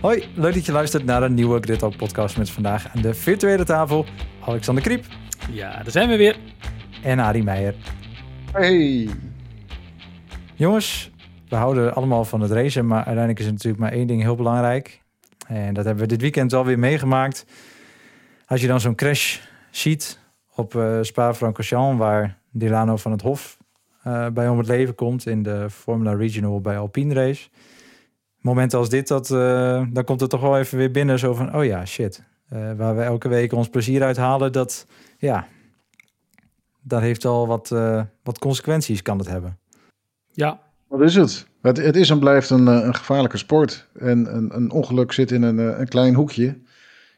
Hoi, leuk dat je luistert naar een nieuwe Grid Talk podcast met vandaag aan de virtuele tafel Alexander Kriep Ja, daar zijn we weer. en Arie Meijer. Hey. Jongens, we houden allemaal van het racen, maar uiteindelijk is er natuurlijk maar één ding heel belangrijk. En dat hebben we dit weekend alweer meegemaakt. Als je dan zo'n crash ziet op eh Spa-Francorchamps, waar Dilano van het Hof eh, bij om het leven komt in de Formula Regional bij Alpine Race. Momenten als dit, dat, eh, dan komt het toch wel even weer binnen zo van, oh ja, shit. Eh, waar we elke week ons plezier uit halen, dat, ja, dat heeft al wat, eh, wat consequenties, kan het hebben. Ja, Wat is het? Het, het is en blijft een, een gevaarlijke sport. En een, een ongeluk zit in een, eh, een klein hoekje.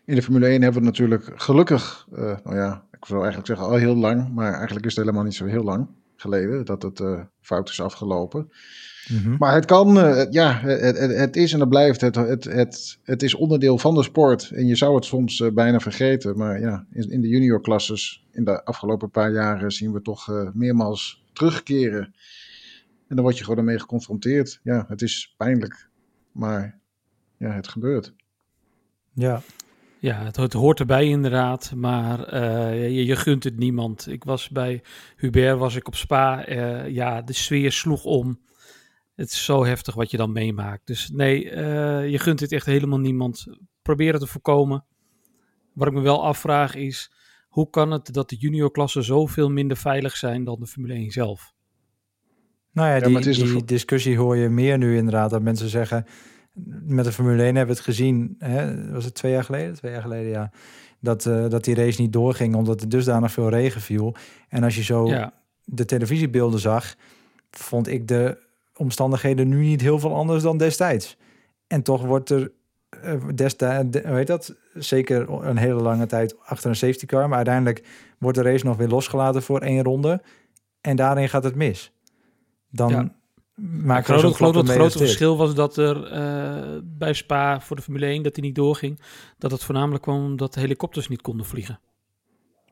In de Formule 1 hebben we het natuurlijk gelukkig, eh, nou ja, ik zou eigenlijk zeggen al heel lang, maar eigenlijk is het helemaal niet zo heel lang geleden dat het eh, fout is afgelopen. Mhm. Maar het kan, eh, ja, het, het, het is en het blijft, het, het, het, het is onderdeel van de sport. En je zou het soms eh, bijna vergeten, maar ja, in, in de juniorklasses in de afgelopen paar jaren zien we toch meermaals terugkeren. En dan word je gewoon ermee geconfronteerd. Ja, het is pijnlijk, maar ja, het gebeurt. Ja, ja het, het hoort erbij inderdaad, maar eh, je, je gunt het niemand. Ik was bij Hubert, was ik op Spa. eh, ja, de sfeer sloeg om. Het is zo heftig wat je dan meemaakt. Dus nee, eh, je gunt het echt helemaal niemand. Probeer het te voorkomen. Wat ik me wel afvraag is, hoe kan het dat de juniorklassen zoveel minder veilig zijn dan de Formule 1 zelf? Nou ja, Ja, die, de die discussie hoor je meer nu inderdaad. Dat mensen zeggen, met de Formule 1 hebben we het gezien. Hè, was het twee jaar geleden? Twee jaar geleden, ja. Dat, eh, dat die race niet doorging omdat er dusdanig veel regen viel. En als je zo Ja, de televisiebeelden zag, vond ik de omstandigheden nu niet heel veel anders dan destijds. En toch wordt er eh, destijds, heet dat? Zeker een hele lange tijd achter een safety car. Maar uiteindelijk wordt de race nog weer losgelaten voor één ronde. En daarin gaat het mis. Dan Ja. Maak ik geloof, dat het grote verschil was dat er eh, bij Spa voor de Formule 1 dat die niet doorging. Dat het voornamelijk kwam omdat de helikopters niet konden vliegen.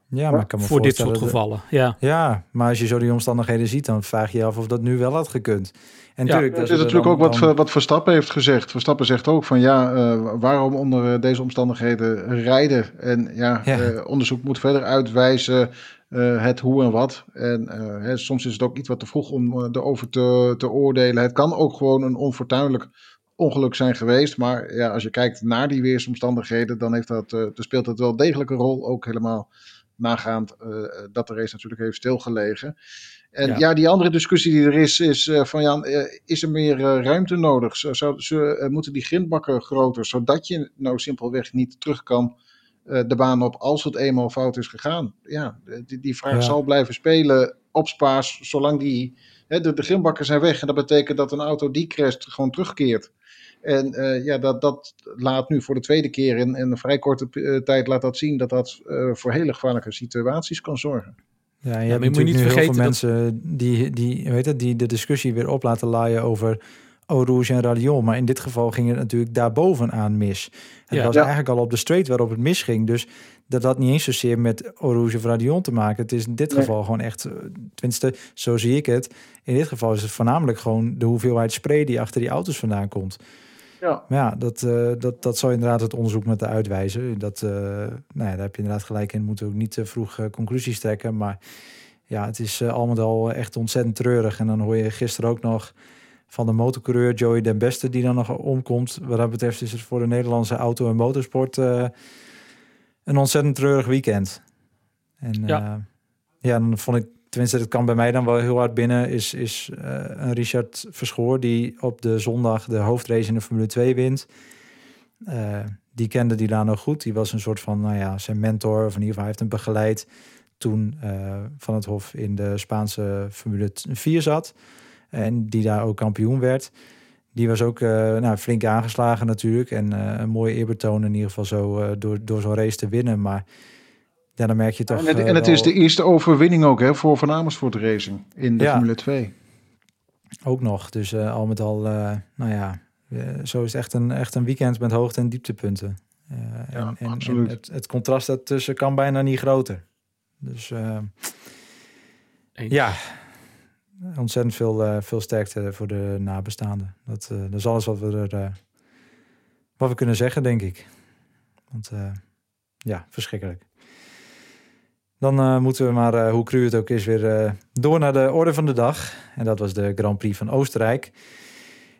Ja, maar ik kan me voor dit soort gevallen. Ja, Ja, maar als je zo die omstandigheden ziet, dan vraag je je af of dat nu wel had gekund. En Ja, dat is natuurlijk dan- ook wat, dan- wat Verstappen heeft gezegd. Verstappen zegt ook van ja, eh, waarom onder eh, deze omstandigheden rijden? En ja, Ja. eh, onderzoek moet verder uitwijzen eh, het hoe en wat. En eh, hè, soms is het ook iets wat te vroeg om eh, erover te, te oordelen. Het kan ook gewoon een onfortuinlijk ongeluk zijn geweest. Maar ja, als je kijkt naar die weersomstandigheden, dan, heeft dat, dan speelt dat wel degelijk een rol. Ook helemaal nagaand dat de race natuurlijk heeft stilgelegen. En ja. Ja. die andere discussie die er is, is van ja, eh, is er meer ruimte nodig? Zou, eh, moeten die grindbakken groter, zodat je nou simpelweg niet terug kan de baan op als het eenmaal fout is gegaan? Ja, die, die vraag Ja. zal blijven spelen op Spaas, zolang die... Hè, de, de grindbakken zijn weg en dat betekent dat een auto die crasht gewoon terugkeert. En eh, ja, dat, dat laat nu voor de tweede keer in, in een vrij korte eh, tijd laat dat zien dat dat eh, voor hele gevaarlijke situaties kan zorgen. Ja, je maar hebt je moet niet nu heel veel mensen die, die, weet het, die de discussie weer op laten laaien over Eau Rouge en Radion. Maar in dit geval ging het natuurlijk daarbovenaan mis. Het Ja. was Ja. eigenlijk al op de straight waarop het misging. Dus dat had niet eens zozeer met Eau Rouge of Radion te maken. Het is in dit Nee. geval gewoon echt, eh, tenminste zo zie ik het. In dit geval is het voornamelijk gewoon de hoeveelheid spray die achter die auto's vandaan komt. Ja. Maar ja, dat, eh, dat, dat zal inderdaad het onderzoek met de uitwijzen. Dat, eh, nou ja, daar heb je inderdaad gelijk in. Moeten we ook niet te vroeg conclusies trekken. Maar ja, het is al met al echt ontzettend treurig. En dan hoor je gisteren ook nog van de motorcoureur Joey Den Beste... die dan nog omkomt. Wat dat betreft is het voor de Nederlandse auto- en motorsport... eh, een ontzettend treurig weekend. En ja. Ja. ja, dan vond ik... Tenminste, dat kan bij mij dan wel heel hard binnen... is, is eh, een Richard Verschoor die op de zondag de hoofdrace in de Formule 2 wint... Eh, die kende Dilano goed. Die was een soort van, nou ja, zijn mentor. Of in ieder geval, hij heeft hem begeleid toen eh, Van het Hof in de Spaanse Formule 4 zat. En die daar ook kampioen werd. Die was ook eh, nou, flink aangeslagen natuurlijk. En eh, een mooie eerbetoon in ieder geval zo eh, door, door zo'n race te winnen. Maar ja, dan merk je toch... En het, en het is de eerste overwinning ook hè, voor Van Amersfoort Racing in de Ja. Formule 2. Ook nog. Dus eh, al met al, eh, nou ja, zo is het echt een, echt een weekend met hoogte- en dieptepunten. Eh, Ja, en, absoluut. en het, het contrast daartussen kan bijna niet groter. Dus eh, ja, ontzettend veel, eh, veel sterkte voor de nabestaanden. Dat, eh, dat is alles wat we, er, eh, wat we kunnen zeggen, denk ik. Want ja, verschrikkelijk. Dan moeten we maar, hoe cru het ook is, weer door naar de orde van de dag. En dat was de Grand Prix van Oostenrijk.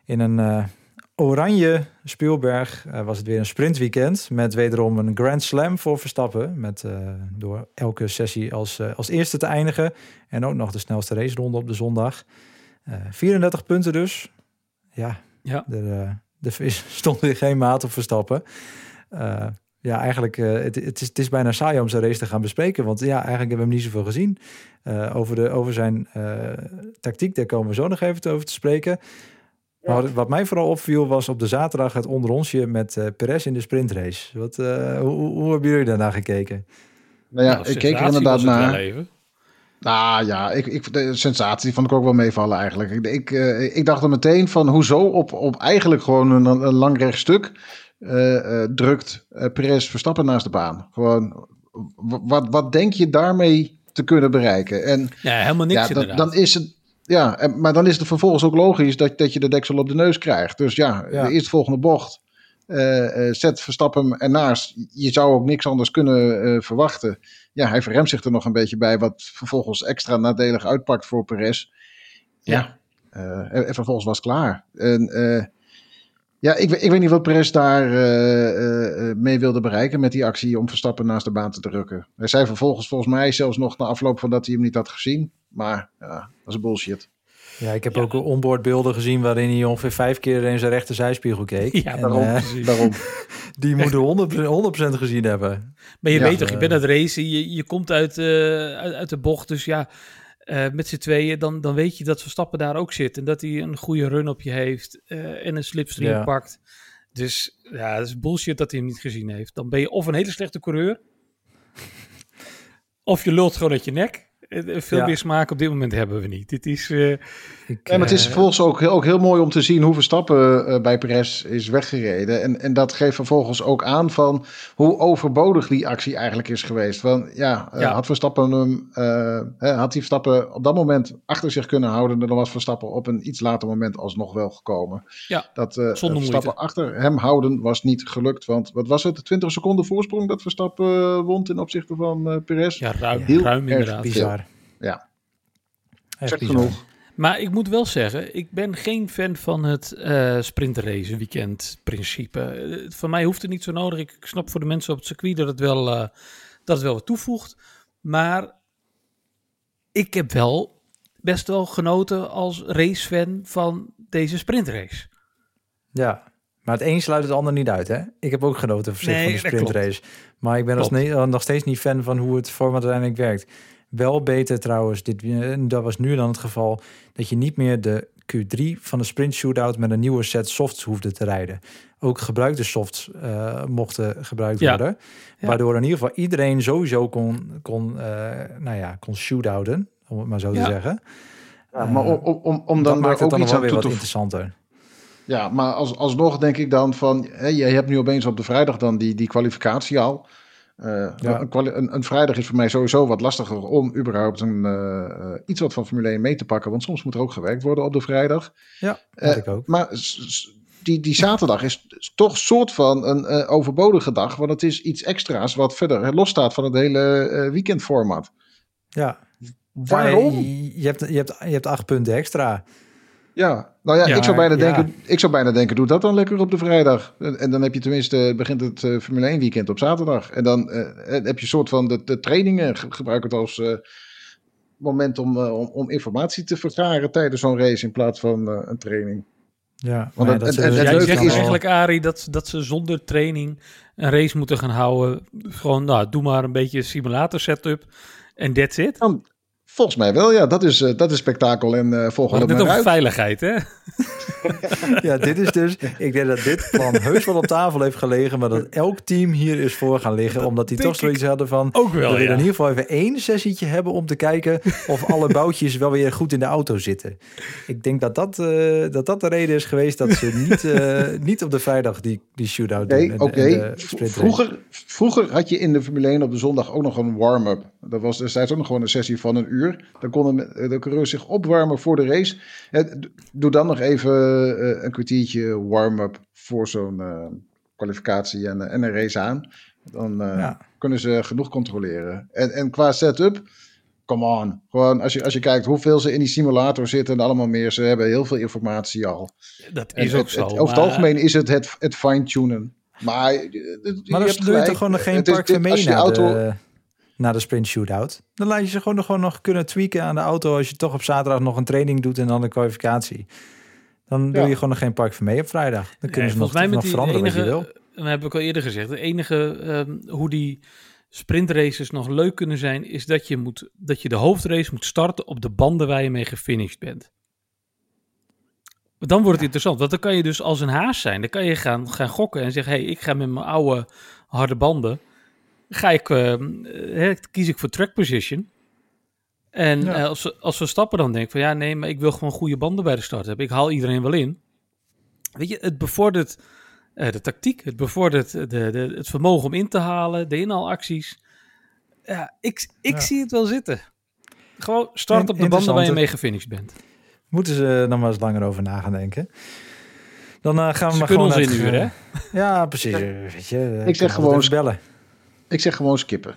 In een oranje Spielberg eh, was het weer een sprintweekend. Met wederom een Grand Slam voor Verstappen. Met, eh, door elke sessie als, eh, als eerste te eindigen. En ook nog de snelste raceronde op de zondag. Eh 34 punten dus. Ja, Ja. er, er stond weer geen maat op Verstappen. Ja, eigenlijk, het, het, is, het is bijna saai om zijn race te gaan bespreken. Want ja, eigenlijk hebben we hem niet zoveel gezien. Over, de, over zijn tactiek, daar komen we zo nog even over te spreken. Maar wat, wat mij vooral opviel was op de zaterdag het onderonsje met eh Perez in de sprintrace. Wat, eh, hoe, hoe, hoe hebben jullie daarna gekeken? Nou ja, Nou, ik keek er inderdaad naar. even. Nou ja, ik, ik, de sensatie vond ik ook wel meevallen eigenlijk. Ik, ik, eh, ik dacht er meteen van hoezo op, op eigenlijk gewoon een, een lang rechtstuk eh, eh, drukt eh Perez Verstappen naast de baan. Gewoon, wat, wat denk je daarmee te kunnen bereiken? En Ja, helemaal niks ja, dan, inderdaad. dan is het. Ja, en- maar dan is het vervolgens ook logisch dat, dat je de deksel op de neus krijgt. Dus ja, Ja. de eerstvolgende bocht. eh, zet Verstappen ernaast. Je zou ook niks anders kunnen eh, verwachten. Ja, hij verremt zich er nog een beetje bij, wat vervolgens extra nadelig uitpakt voor Perez. Ja, en, en vervolgens was het klaar. En, ja, ik, weet- ik weet niet wat Perez daar eh, eh, eh, mee wilde bereiken met die actie om Verstappen naast de baan te drukken. Hij zei vervolgens volgens mij zelfs nog na afloop van dat hij hem niet had gezien. Maar ja, dat is bullshit. Ja, ik heb ook onboardbeelden gezien waarin hij ongeveer vijf keer in zijn rechter zijspiegelkeek. Ja, en, daarom. precies. Daarom. die moeten 100%, 100% gezien hebben. Maar je Ja, weet toch, je bent aan het racen, je, je komt uit, eh, uit, uit de bocht. Dus ja, eh, met z'n tweeën, dan, dan weet je dat Verstappen daar ook zit. En dat hij een goede run op je heeft eh, en een slipstream Ja. pakt. Dus ja, dat is bullshit dat hij hem niet gezien heeft. Dan ben je of een hele slechte coureur, of je lult gewoon uit je nek. Eh, Veel Ja. meer smaak op dit moment hebben we niet. Dit is... Ik, maar het is eh, vervolgens ook heel, ook heel mooi om te zien hoe Verstappen eh, bij Perez is weggereden. En, en dat geeft vervolgens ook aan van hoe overbodig die actie eigenlijk is geweest. Want ja, eh, Ja. had Verstappen hem, eh, hè, had hij Verstappen op dat moment achter zich kunnen houden, dan was Verstappen op een iets later moment alsnog wel gekomen. Ja, dat eh, zonder Verstappen moeite. achter hem houden was niet gelukt. Want wat was het? 20 seconden voorsprong dat Verstappen eh, won ten opzichte van eh Perez. ja, ruim, Heel ruim inderdaad. bizar. Ja. Echt genoeg. Maar ik moet wel zeggen, ik ben geen fan van het eh sprintrace weekend principe. Eh, voor mij hoeft het niet zo nodig. Ik snap voor de mensen op het circuit dat het wel, eh, dat het wel wat toevoegt. Maar ik heb wel best wel genoten als racefan van deze sprintrace. Ja, maar het een sluit het ander niet uit, hè? Ik heb ook genoten van, zich Nee, van de sprintrace. Maar ik ben eh, nog steeds niet fan van hoe het format uiteindelijk werkt. Wel beter trouwens, dit, eh, dat was nu dan het geval, dat je niet meer de Q3 van de sprint shootout met een nieuwe set softs hoefde te rijden. Ook gebruikte softs eh, mochten gebruikt Ja. worden. Ja. Waardoor in ieder geval iedereen sowieso kon, kon, eh, nou ja, kon shootouten, om het maar zo Ja. te zeggen. Ja, maar om, om, om, om dat dan maakt het ook dan nog iets wel aan weer toe wat te interessanter. Ja, maar als, alsnog denk ik dan van, hè, je hebt nu opeens op de vrijdag dan die, die kwalificatie al. Eh, Ja. een, kwali- een, een vrijdag is voor mij sowieso wat lastiger om überhaupt een, eh, eh, iets wat van Formule 1 mee te pakken. Want soms moet er ook gewerkt worden op de vrijdag. Ja, had ik ook. Maar die, die zaterdag is toch soort van een overbodige dag. Want het is iets extra's wat verder losstaat van het hele weekendformat. Ja, Waarom? Je, hebt, je, hebt, je hebt acht punten extra. Ja, nou ja, Ja, ik, zou bijna ja. denken, ik zou bijna denken, doe dat dan lekker op de vrijdag. En, en dan heb je tenminste, begint het eh, Formule 1 weekend op zaterdag. En dan eh, heb je soort van de, de trainingen, ge- gebruik het als eh, moment om, eh, om, om informatie te vergaren tijdens zo'n race in plaats van eh, een training. Ja, Want het- dat het- het- Ja, zegt is eigenlijk, Arie, dat, dat ze zonder training een race moeten gaan houden. Gewoon, nou, doe maar een beetje simulator setup en that's it. Volgens mij wel, ja. Dat is, eh, dat is spektakel en eh We volgen hadden we het net maar uit. veiligheid, hè? ja, dit is dus... Ik denk dat dit plan heus wel op tafel heeft gelegen... maar dat elk team hier is voor gaan liggen... omdat die toch zoiets hadden van... Ook wel, we willen ja. in ieder geval even één sessietje hebben... om te kijken of alle boutjes wel weer goed in de auto zitten. Ik denk dat dat, eh, dat, dat de reden is geweest... dat ze niet, eh, niet op de vrijdag die, die shootout doen. Nee, en- oké. Vroeger, vroeger had je in de Formule 1 op de zondag ook nog een warm-up. Dat was destijds ook nog gewoon een sessie van een uur. Dan konden de coureurs zich opwarmen voor de race. Eh, Doe dan nog even eh, een kwartiertje warm-up voor zo'n eh, kwalificatie en, eh, en een race aan. Dan eh, Ja. kunnen ze genoeg controleren. En, en qua setup, come on. Gewoon als je, als je kijkt hoeveel ze in die simulator zitten en allemaal meer. Ze hebben heel veel informatie al. Dat En is ook het- zo. het- over het algemeen is het het, het fine-tunen. Maar, eh, je dan hebt doe je toch gewoon nog geen park mee als je de auto, de, naar de sprint shootout. Dan laat je ze gewoon nog, gewoon nog kunnen tweaken aan de auto... als je toch op zaterdag nog een training doet en dan de kwalificatie. Dan doe Ja. je gewoon nog geen park mee op vrijdag. Dan kunnen Nee, ze nog, mij met nog die veranderen wat je enige, wil. dat heb ik al eerder gezegd, het enige ehm, hoe die sprintraces nog leuk kunnen zijn, is dat je, moet, dat je de hoofdrace moet starten op de banden waar je mee gefinished bent. Dan wordt het interessant, want dan kan je dus als een haas zijn. Dan kan je gaan, gaan gokken en zeggen, hey, ik ga met mijn oude harde banden, ga ik, eh, hè, kies ik voor track position. En Ja. eh, als, we- als we stappen dan denk ik van, ja nee, maar ik wil gewoon goede banden bij de start hebben. Ik haal iedereen wel in. Weet je, het bevordert eh, de tactiek, het bevordert de, de, het vermogen om in te halen, de inhaalacties. Ja, ik, ik Ja. zie het wel zitten. Gewoon start op de banden waar je mee gefinished bent. Moeten ze nog maar eens langer over na gaan denken. Dan gaan we Ze maar gewoon inhuren, eh, Ja, precies. Weet je, Ik zeg gewoon- bellen. Ik zeg gewoon skippen.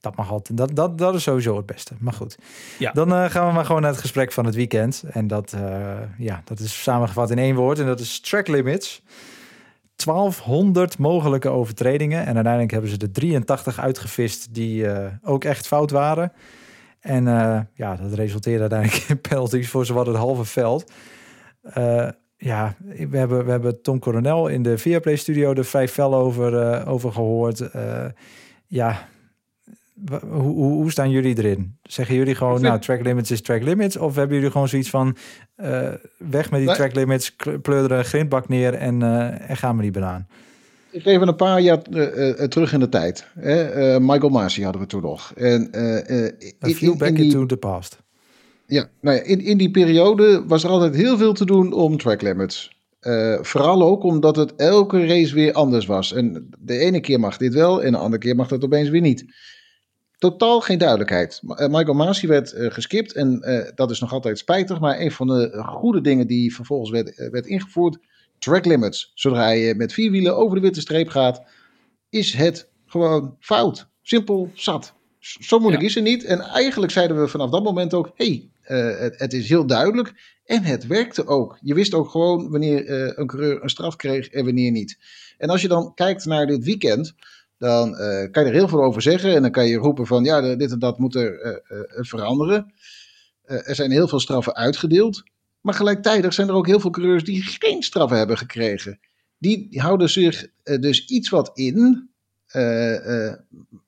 Dat mag altijd. Dat, dat, dat is sowieso het beste. Maar goed. Ja. Dan eh, gaan we maar gewoon naar het gesprek van het weekend. En dat, eh, ja, dat is samengevat in één woord. En dat is track limits. 1200 mogelijke overtredingen. En uiteindelijk hebben ze de 83 uitgevist die eh, ook echt fout waren. En eh, ja, dat resulteerde uiteindelijk in penalties voor zowat het halve veld. Ja, we hebben, we hebben Tom Coronel in de Viaplay studio er vrij fel over, eh, over gehoord. Eh, ja, Hoe, hoe, hoe staan jullie erin? Zeggen jullie gewoon, vind- nou, track limits is track limits? Of hebben jullie gewoon zoiets van, eh, weg met die Nee. track limits, kle- pleur er een grindbak neer en, en gaan we die banaan? Ik geef een paar jaar terug in de tijd. Hè? Michael Masi hadden we toen nog. En, A in, back in die, into the past. Ja, nou ja, in, in die periode was er altijd heel veel te doen om track limits. Eh, vooral ook omdat het elke race weer anders was. En de ene keer mag dit wel en de andere keer mag dat opeens weer niet. Totaal geen duidelijkheid. Eh, Michael Masi werd eh, geskipt en dat is nog altijd spijtig. Maar een van de goede dingen die vervolgens werd, werd ingevoerd, track limits. Zodra je met vier wielen over de witte streep gaat, is het gewoon fout. Simpel, zat. Zo moeilijk Ja. is het niet. En eigenlijk zeiden we vanaf dat moment ook, hey, eh, het, het is heel duidelijk. En het werkte ook. Je wist ook gewoon wanneer eh, een coureur een straf kreeg en wanneer niet. En als je dan kijkt naar dit weekend, dan eh, kan je er heel veel over zeggen. En dan kan je roepen van, ja, dit en dat moet er veranderen. Er zijn heel veel straffen uitgedeeld. Maar gelijktijdig zijn er ook heel veel coureurs die geen straffen hebben gekregen. Die houden zich dus iets wat in.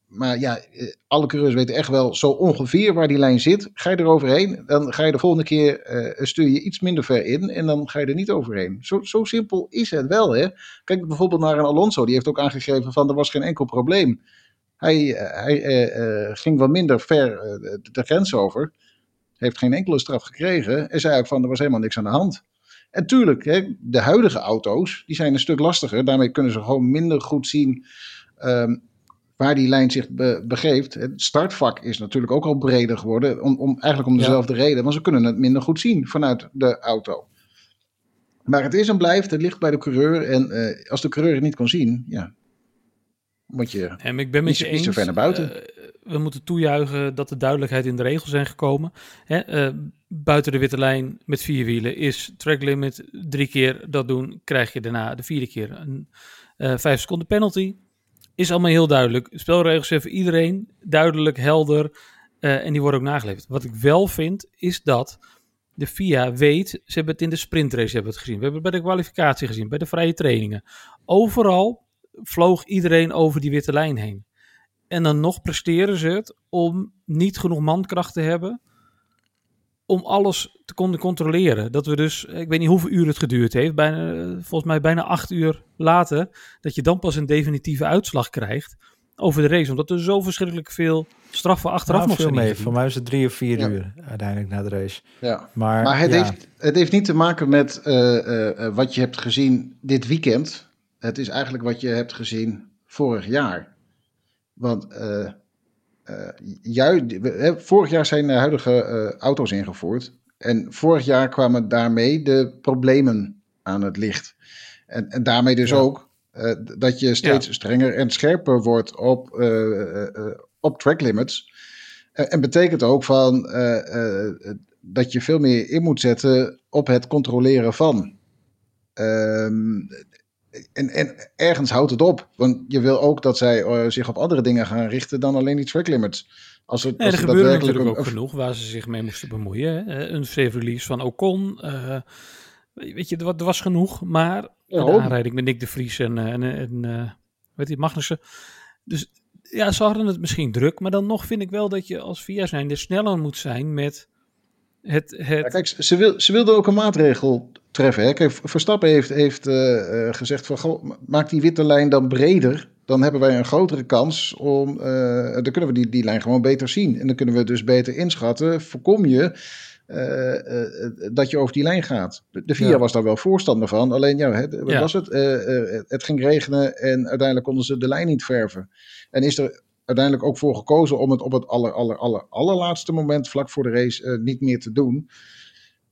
Maar ja, eh, alle coureurs weten echt wel zo ongeveer waar die lijn zit. Ga je er overheen, dan ga je de volgende keer eh, stuur je iets minder ver in en dan ga je er niet overheen. Zo, zo simpel is het wel, hè? Kijk bijvoorbeeld naar een Alonso, die heeft ook aangegeven van er was geen enkel probleem. Hij, eh, hij ging wat minder ver de, de grens over, heeft geen enkele straf gekregen en zei ook van er was helemaal niks aan de hand. En tuurlijk, hè, de huidige auto's, die zijn een stuk lastiger. Daarmee kunnen ze gewoon minder goed zien ehm, waar die lijn zich be- begeeft. Het startvak is natuurlijk ook al breder geworden, om, om, eigenlijk om Ja. dezelfde reden. Want ze kunnen het minder goed zien vanuit de auto. Maar het is en blijft, het ligt bij de coureur. En eh, als de coureur het niet kan zien, ja, moet je... En ik ben met je niet zo eens. ver naar buiten. eh, we moeten toejuichen dat de duidelijkheid in de regels zijn gekomen. Hè, eh, buiten de witte lijn met vier wielen is track limit. Drie keer dat doen, krijg je daarna de vierde keer een vijf seconden penalty. Is allemaal heel duidelijk. Spelregels zijn voor iedereen duidelijk, helder. eh, en die worden ook nageleverd. Wat ik wel vind, is dat de FIA weet, ze hebben het in de sprintrace hebben het gezien. We hebben het bij de kwalificatie gezien, bij de vrije trainingen. Overal vloog iedereen over die witte lijn heen. En dan nog presteren ze het om niet genoeg mankracht te hebben om alles te konden controleren. Dat we dus, ik weet niet hoeveel uur het geduurd heeft, bijna, volgens mij bijna acht uur later, dat je dan pas een definitieve uitslag krijgt over de race. Omdat er zo verschrikkelijk veel straffen achteraf Nou, nog veel zijn. mee. Voor mij was het drie of vier Ja. uur uiteindelijk na de race. Ja. Maar, Maar het, ja, heeft, het heeft niet te maken met eh, eh, eh, wat je hebt gezien dit weekend. Het is eigenlijk wat je hebt gezien vorig jaar. Want eh, eh, jui- we- hè, vorig jaar zijn de huidige eh, auto's ingevoerd. En vorig jaar kwamen daarmee de problemen aan het licht. En, en daarmee dus Ja. ook eh, dat je steeds strenger en scherper wordt op, op track limits. En, en betekent ook van dat je veel meer in moet zetten op het controleren van. Ehm, en, en ergens houdt het op. Want je wil ook dat zij eh, zich op andere dingen gaan richten dan alleen die track limits. Als het, Nee, als er gebeurde natuurlijk ook een- genoeg waar ze zich mee moesten bemoeien. Een safe release van Ocon. eh, weet je, er er was genoeg. Maar de aanrijding met Nick de Vries en, eh, en, en weet je, Magnussen. Dus ja, ze hadden het misschien druk. Maar dan nog vind ik wel dat je als VIA zijnde sneller moet zijn met het... het Ja, kijk, ze, wil, ze wilde ook een maatregel treffen. Hè? Kijk, Verstappen heeft, heeft eh, eh, gezegd van, goh, ma- maak die witte lijn dan breder. Dan hebben wij een grotere kans om, eh, dan kunnen we die, die lijn gewoon beter zien. En dan kunnen we dus beter inschatten, voorkom je dat je over die lijn gaat. De, VIA Ja. was daar wel voorstander van. Alleen, ja, het, wat Ja. was het? Het ging regenen en uiteindelijk konden ze de lijn niet verven. En is er uiteindelijk ook voor gekozen om het op het aller, aller, aller, allerlaatste moment, vlak voor de race, niet meer te doen.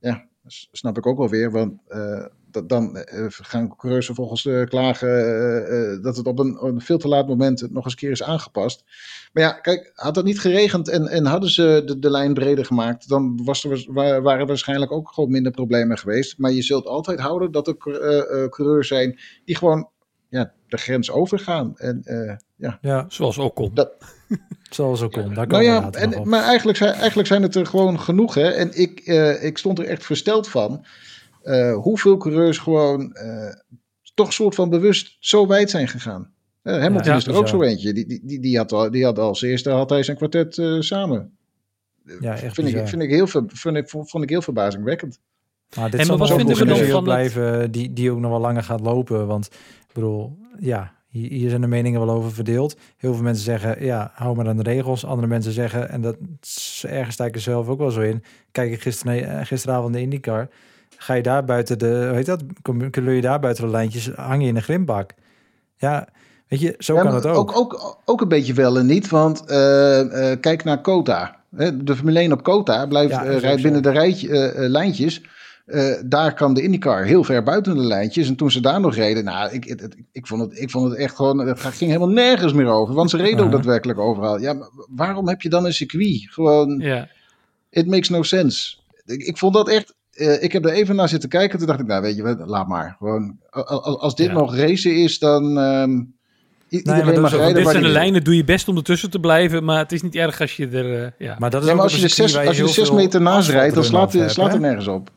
Ja, snap ik ook wel weer, want eh, dat, dan eh, gaan coureurs vervolgens eh, klagen dat het op een, een veel te laat moment nog eens een keer is aangepast. Maar ja, kijk, had het niet geregend en, en hadden ze de, lijn breder gemaakt, dan was er, wa- waren waarschijnlijk ook gewoon minder problemen geweest. Maar je zult altijd houden dat er cour- coureurs zijn die gewoon ja, de grens overgaan. En ja, ja, zoals Ocon. Dat- zoals ook kon. Daar nou komen we ja, en, maar eigenlijk zijn, eigenlijk zijn het er gewoon genoeg. Hè? En ik, eh, ik stond er echt versteld van eh, hoeveel coureurs gewoon eh, toch soort van bewust zo wijd zijn gegaan. Hamilton Ja, is er ook zo eentje. Die, die, die, die, had, al, die had als eerste had hij zijn kwartet eh, samen. Ja, echt vind, ik, vind, ik heel, ver- vind ik, vond ik heel verbazingwekkend. Maar dit En zal maar wat vinden een we dan van het- blijven die, die ook nog wel langer gaat lopen. Want ik bedoel, ja, hier, zijn de meningen wel over verdeeld. Heel veel mensen zeggen, ja, hou maar aan de regels. Andere mensen zeggen, en dat ergens sta ik er zelf ook wel zo in. Kijk ik gisteren, eh, gisteravond de IndyCar. Ga je daar buiten de, hoe heet dat? Kun je daar buiten de lijntjes, hang je in een grimbak. Ja, weet je, zo Ja, kan het ook. Ook, ook, ook een beetje wel en niet, want eh, eh, kijk naar Kota. De Formule 1 op Kota blijft, Ja, rijdt binnen de rijtje, lijntjes. Eh, daar kwam de IndyCar heel ver buiten de lijntjes. En toen ze daar nog reden, nou, ik, het- ik, vond, het, ik vond het echt gewoon, het ging helemaal nergens meer over. Want ze reden ook Aha. daadwerkelijk overal. Ja, maar waarom heb je dan een circuit? Gewoon, Ja. it makes no sense. Ik, ik vond dat echt, eh, ik heb er even naar zitten kijken. Toen dacht ik, nou weet je laat maar. Gewoon, als dit Ja. nog racen is, dan... ehm, i- maar rijden Dit zijn de lijnen, doe je best om ertussen te blijven, maar het is niet erg als je er... eh, ja. Maar dat is Ja, maar als je er zes, als je er zes meter naast rijdt, dan slaat, slaat er nergens op.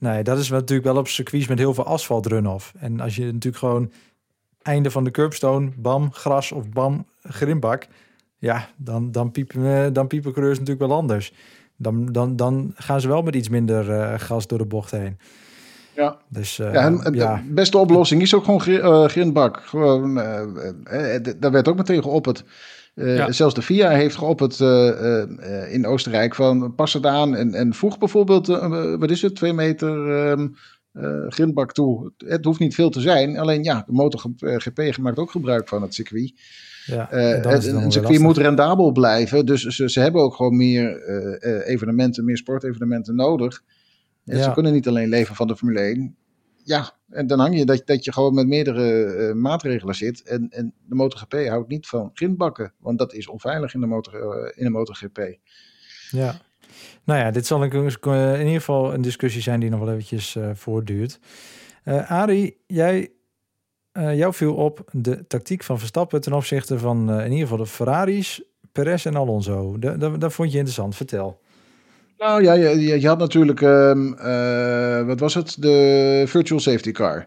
Nee, dat is natuurlijk wel op circuits met heel veel asfalt run-off. En als je natuurlijk gewoon einde van de curbstone, bam, gras of bam, grimbak. Ja, dan, dan, piepen, eh, dan piepen coureurs natuurlijk wel anders. Dan, dan, dan gaan ze wel met iets minder eh, gas door de bocht heen. Ja. Dus eh, Ja, en ja, De beste oplossing is ook gewoon gri- grindbak. Gewoon, daar werd ook meteen geopperd. Eh, Ja. Zelfs de FIA heeft geopperd eh, eh, eh, in Oostenrijk van pas het aan en, en voeg bijvoorbeeld, wat is het, twee meter ehm, eh, grindbak toe. Het hoeft niet veel te zijn, alleen ja, de MotoGP maakt ook gebruik van het circuit. ja. Het een circuit moet rendabel blijven. Dus ze, ze hebben ook gewoon meer evenementen, meer sportevenementen nodig. En Ja. Ze kunnen niet alleen leven van de Formule 1. Ja, en dan hang je dat, dat je gewoon met meerdere eh, maatregelen zit. En, en de MotoGP houdt niet van grindbakken. Want dat is onveilig in de, motor, eh, in de MotoGP. Ja. Nou ja, dit zal een, in ieder geval een discussie zijn die nog wel eventjes eh, voortduurt. Eh Arie, jij, eh, jou viel op de tactiek van Verstappen ten opzichte van eh, in ieder geval de Ferraris, Perez en Alonso. Da- da- Dat vond je interessant. Vertel. Nou ja, je, je, je had natuurlijk, ehm, eh, wat was het? De virtual safety car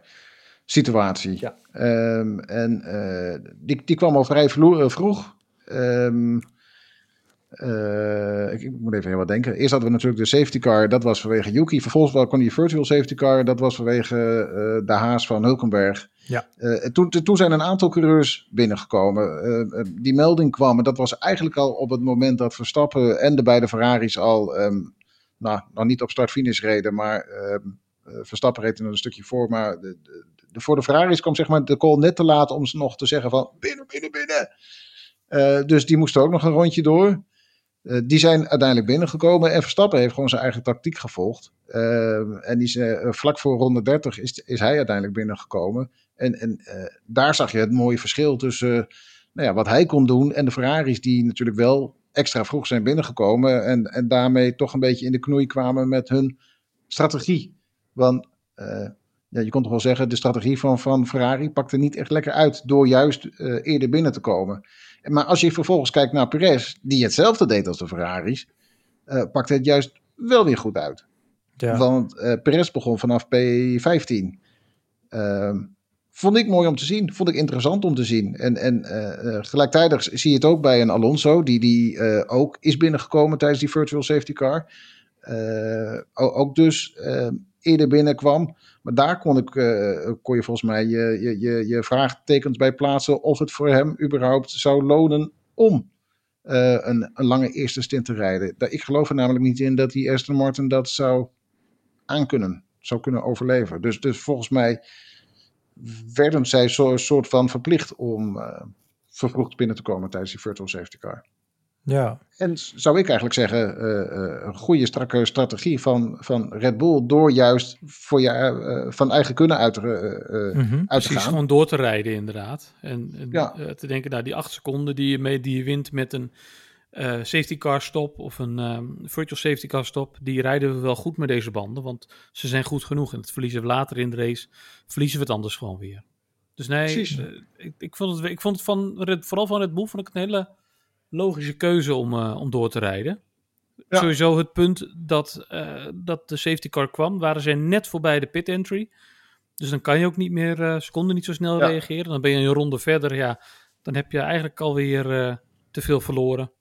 situatie. Ja. Ehm, en eh, die, die kwam al vrij vlo- eh, vroeg. Ehm, Uh, ik, ik, moet even heel wat denken. Eerst hadden we natuurlijk de safety car, dat was vanwege Yuki. Vervolgens kwam die virtual safety car, dat was vanwege de Haas van Hulkenberg. Ja. Uh, toen, toen zijn een aantal coureurs binnengekomen. die melding kwam, en dat was eigenlijk al op het moment dat Verstappen en de beide Ferraris al, um, nou, nog niet op start-finish reden, maar um, Verstappen reed er een stukje voor. Maar de, de, de, voor de Ferraris kwam zeg maar de call net te laat om ze nog te zeggen van binnen, binnen, binnen. dus die moesten ook nog een rondje door. Uh, die zijn uiteindelijk binnengekomen en Verstappen heeft gewoon zijn eigen tactiek gevolgd. Uh, en die uh, vlak voor ronde 30 is, is hij uiteindelijk binnengekomen. En, en daar zag je het mooie verschil tussen nou ja, wat hij kon doen en de Ferraris die natuurlijk wel extra vroeg zijn binnengekomen. En, en daarmee toch een beetje in de knoei kwamen met hun strategie. Want ja, je kon toch wel zeggen, de strategie van, van Ferrari pakte niet echt lekker uit door juist eerder binnen te komen. Maar als je vervolgens kijkt naar Perez, die hetzelfde deed als de Ferraris, uh, pakte het juist wel weer goed uit. Ja. Want uh, Perez begon vanaf P15. Uh, vond ik mooi om te zien. Vond ik interessant om te zien. En, en uh, gelijktijdig zie je het ook bij een Alonso, die, die ook is binnengekomen tijdens die virtual safety car. ook dus eerder binnenkwam. Maar daar kon, ik, uh, kon je volgens mij je, je, je, vraagtekens bij plaatsen of het voor hem überhaupt zou lonen om uh, een, een lange eerste stint te rijden. Ik geloof er namelijk niet in dat die Aston Martin dat zou aankunnen, zou kunnen overleven. Dus, dus volgens mij werden zij zo, soort van verplicht om uh, vervroegd binnen te komen tijdens die virtual safety car. Ja. En zou ik eigenlijk zeggen, uh, een goede strakke strategie van, van Red Bull door juist voor je, uh, van eigen kunnen uit, mm -hmm. uit Precies, gewoon door te rijden inderdaad. En, en ja. te denken, nou die acht seconden die je, mee, die je wint met een safety car stop of een um, virtual safety car stop, die rijden we wel goed met deze banden, want ze zijn goed genoeg. En het verliezen we later in de race, verliezen we het anders gewoon weer. Dus nee, ik, ik, vond het, ik vond het van, vooral van Red Bull, vond ik een hele logische keuze om, uh, om door te rijden. Ja. Sowieso het punt dat, uh, dat de safety car kwam, waren zij net voorbij de pit entry. Dus dan kan je ook niet meer, uh, seconden niet zo snel ja. reageren. Dan ben je een ronde verder, ja, dan heb je eigenlijk alweer te veel verloren.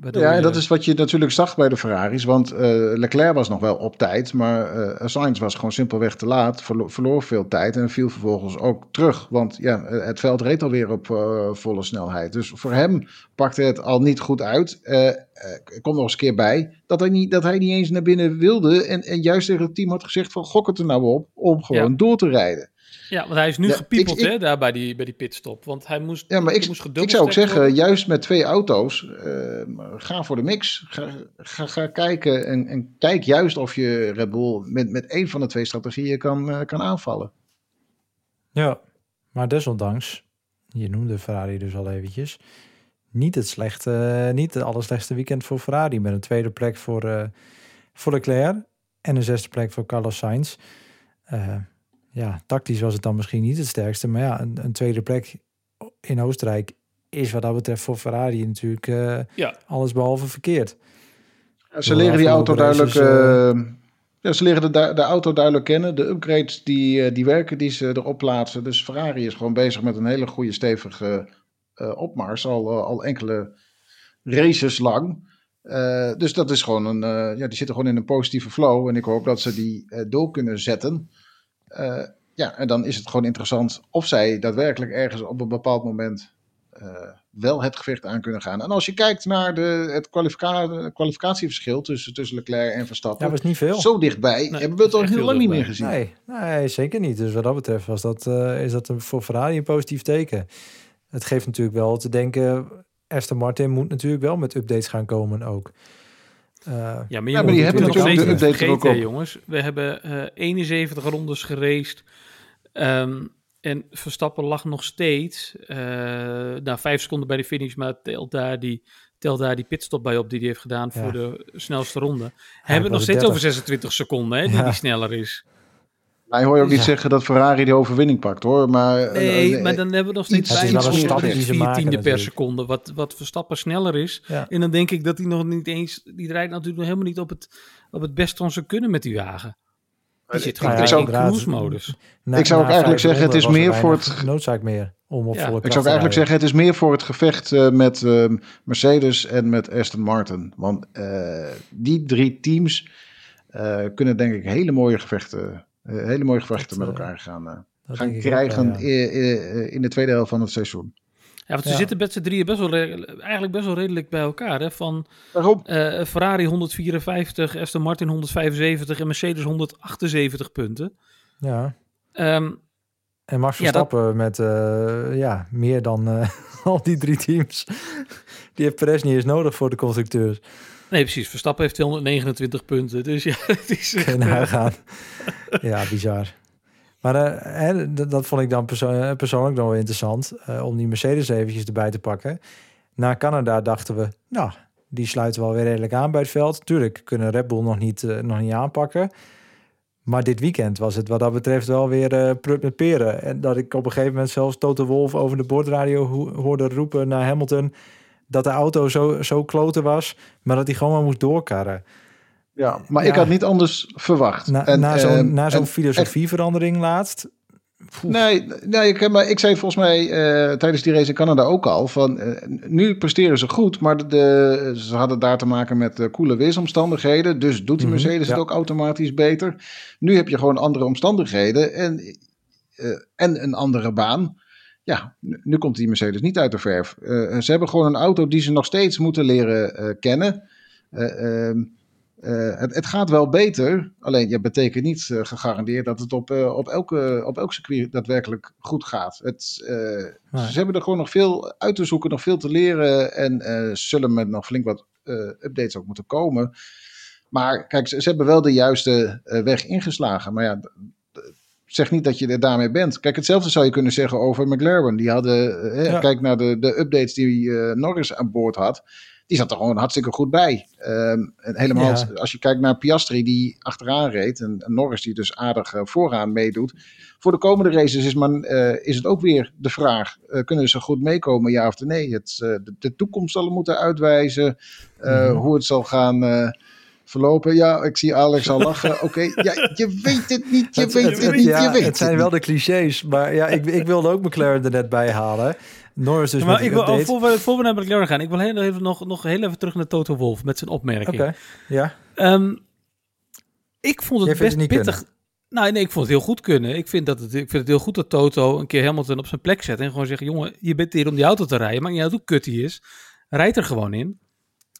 Ja, en dat is wat je natuurlijk zag bij de Ferraris. Want uh, Leclerc was nog wel op tijd, maar uh, Sainz was gewoon simpelweg te laat. Verlo verloor veel tijd en viel vervolgens ook terug. Want ja, het veld reed alweer op uh, volle snelheid. Dus voor hem pakte het al niet goed uit. Komt nog eens een keer bij dat hij niet, dat hij niet eens naar binnen wilde. En, en juist tegen het team had gezegd van gok het er nou op om gewoon ja. door te rijden. Ja, want hij is nu ja, gepiepeld ik, ik, hè, daar bij die, bij die pitstop. Want hij moest, ja, maar ik, moest ik zou ook zeggen, worden. juist met twee auto's, uh, ga voor de mix. Ga, ga, ga kijken en, en, kijk juist of je Red Bull met, met één van de twee strategieën kan, uh, kan aanvallen. Ja, maar desondanks, je noemde Ferrari dus al eventjes, niet het slechte, niet het allerslechtste weekend voor Ferrari. Met een tweede plek voor, uh, voor Leclerc en een zesde plek voor Carlos Sainz ja, tactisch was het dan misschien niet het sterkste. Maar ja, een, een tweede plek in Oostenrijk is wat dat betreft voor Ferrari natuurlijk uh, ja. alles behalve verkeerd. Ja, ze leren die auto duidelijk. Uh, ja, ze leren de, de auto duidelijk kennen. De upgrades die, die werken, die ze erop plaatsen. Dus Ferrari is gewoon bezig met een hele goede, stevige uh, opmars. Al, al enkele races lang. Uh, dus dat is gewoon een. Uh, ja, die zitten gewoon in een positieve flow. En ik hoop dat ze die uh, door kunnen zetten. Uh, ja, en dan is het gewoon interessant of zij daadwerkelijk ergens op een bepaald moment uh, wel het gevecht aan kunnen gaan. En als je kijkt naar de, het kwalifica kwalificatieverschil tussen, tussen Leclerc en Verstappen. Ja, was niet veel. Zo dichtbij nee, hebben we het al heel lang niet meer gezien. Nee, nee, zeker niet. Dus wat dat betreft was dat, uh, is dat voor Ferrari een positief teken. Het geeft natuurlijk wel te denken, Aston Martin moet natuurlijk wel met updates gaan komen ook. Uh, ja, maar, ja, maar die hebben natuurlijk de update vergeten, ook jongens. We hebben uh, 71 rondes geraced. Um, en Verstappen lag nog steeds, uh, nou vijf seconden bij de finish, maar telt daar die, telt daar die pitstop bij op die hij heeft gedaan ja. voor de snelste ronde. Ja, hebben we nog steeds 30. over 26 seconden, hè, die, ja. die sneller is. Maar hoor je ook niet zeggen dat Ferrari de overwinning pakt hoor. Maar, nee, uh, maar dan hebben we nog steeds vier tiende per seconde. Wat, wat Verstappen sneller is. Ja. En dan denk ik dat hij nog niet eens. Die rijdt natuurlijk nog helemaal niet op het, op het best van zijn kunnen met die wagen. Die zit Nou gewoon ja, in cruise-modus. Ik zou ook eigenlijk zeggen, het is meer er voor weinig noodzaak meer om op Ja. volle Ik zou eigenlijk zeggen, het is meer voor het gevecht eh, met ehm, Mercedes en met Aston Martin. Want eh, die drie teams eh, kunnen denk ik hele mooie gevechten, eh, hele mooie gevechten met eh, elkaar gaan, eh, gaan krijgen wel, in de tweede helft van het seizoen. Ja, want ze Ja. zitten met z'n drieën best wel, eigenlijk best wel redelijk bij elkaar. Hè? Van Waarom? eh, Ferrari 154, Aston Martin 175 en Mercedes 178 punten. Ja. Ehm, En Max Ja, dat- Verstappen met eh, ja, meer dan eh, al die drie teams. Die heeft Perez niet eens nodig voor de constructeurs. Nee, precies. Verstappen heeft 229 punten. Dus ja, het is echt, eh, nagaan. ja, bizar. Maar eh, hè, dat, dat vond ik dan perso eh, persoonlijk nog wel interessant. om die Mercedes eventjes erbij te pakken. Na Canada dachten we, nou, die sluiten wel weer redelijk aan bij het veld. Tuurlijk kunnen Red Bull nog niet, nog niet aanpakken. Maar dit weekend was het wat dat betreft wel weer prut met peren. En dat ik op een gegeven moment zelfs Toto Wolf over de bordradio ho- hoorde roepen naar Hamilton... dat de auto zo, zo kloten was, maar dat hij gewoon maar moest doorkarren. Ja, maar Ja. ik had niet anders verwacht. Na, En, na ehm, zo'n na zo'n en- filosofieverandering laatst. Nee, nee ik, maar ik zei volgens mij eh, tijdens die race in Canada ook al. Van, eh, nu presteren ze goed, maar de, de- ze hadden daar te maken met eh, koele weersomstandigheden. Dus doet die Mhm, Mercedes ja. het ook automatisch beter. Nu heb je gewoon andere omstandigheden en, en een andere baan. Ja, nu, komt die Mercedes niet uit de verf. Eh, ze hebben gewoon een auto die ze nog steeds moeten leren eh, kennen. Eh, ehm, eh, het, het gaat wel beter, alleen je betekent niet gegarandeerd dat het op, op, elke, op elk circuit daadwerkelijk goed gaat. Het, Nee. Ze hebben er gewoon nog veel uit te zoeken, nog veel te leren en zullen met nog flink wat updates ook moeten komen. Maar kijk, ze, ze hebben wel de juiste weg ingeslagen. Maar ja, zeg niet dat je er daarmee bent. Kijk, hetzelfde zou je kunnen zeggen over McLaren. Die hadden, eh, Ja. kijk naar de, de updates die eh, Norris aan boord had. Die zat er gewoon hartstikke goed bij. Ehm, en helemaal Ja. als, als je kijkt naar Piastri die achteraan reed. En, en Norris die dus aardig eh, vooraan meedoet. Voor de komende races is, eh, is het ook weer de vraag. kunnen ze goed meekomen, ja of nee? Het, de, de toekomst zal moeten uitwijzen. Mhm. Hoe het zal gaan verlopen. Ja, ik zie Alex al lachen. Oké, ja, je weet het niet, je Het- weet het- het, het- niet, ja, je weet het zijn het wel niet. de clichés. Maar ja, ik, ik wilde ook McLaren er net bij halen. Norris dus Ja, maar ik wil, oh, voor, we, voor we naar McLaren gaan, ik wil heel even nog, nog heel even terug naar Toto Wolf met zijn opmerking. Oké, ja. Ehm, ik vond het best het niet pittig. Nou, nee, ik vond het heel goed kunnen. Ik vind, dat het, ik vind het heel goed dat Toto een keer Hamilton op zijn plek zet. En gewoon zegt, jongen, je bent hier om die auto te rijden. Maakt niet uit hoe kut die is. Rijd er gewoon in.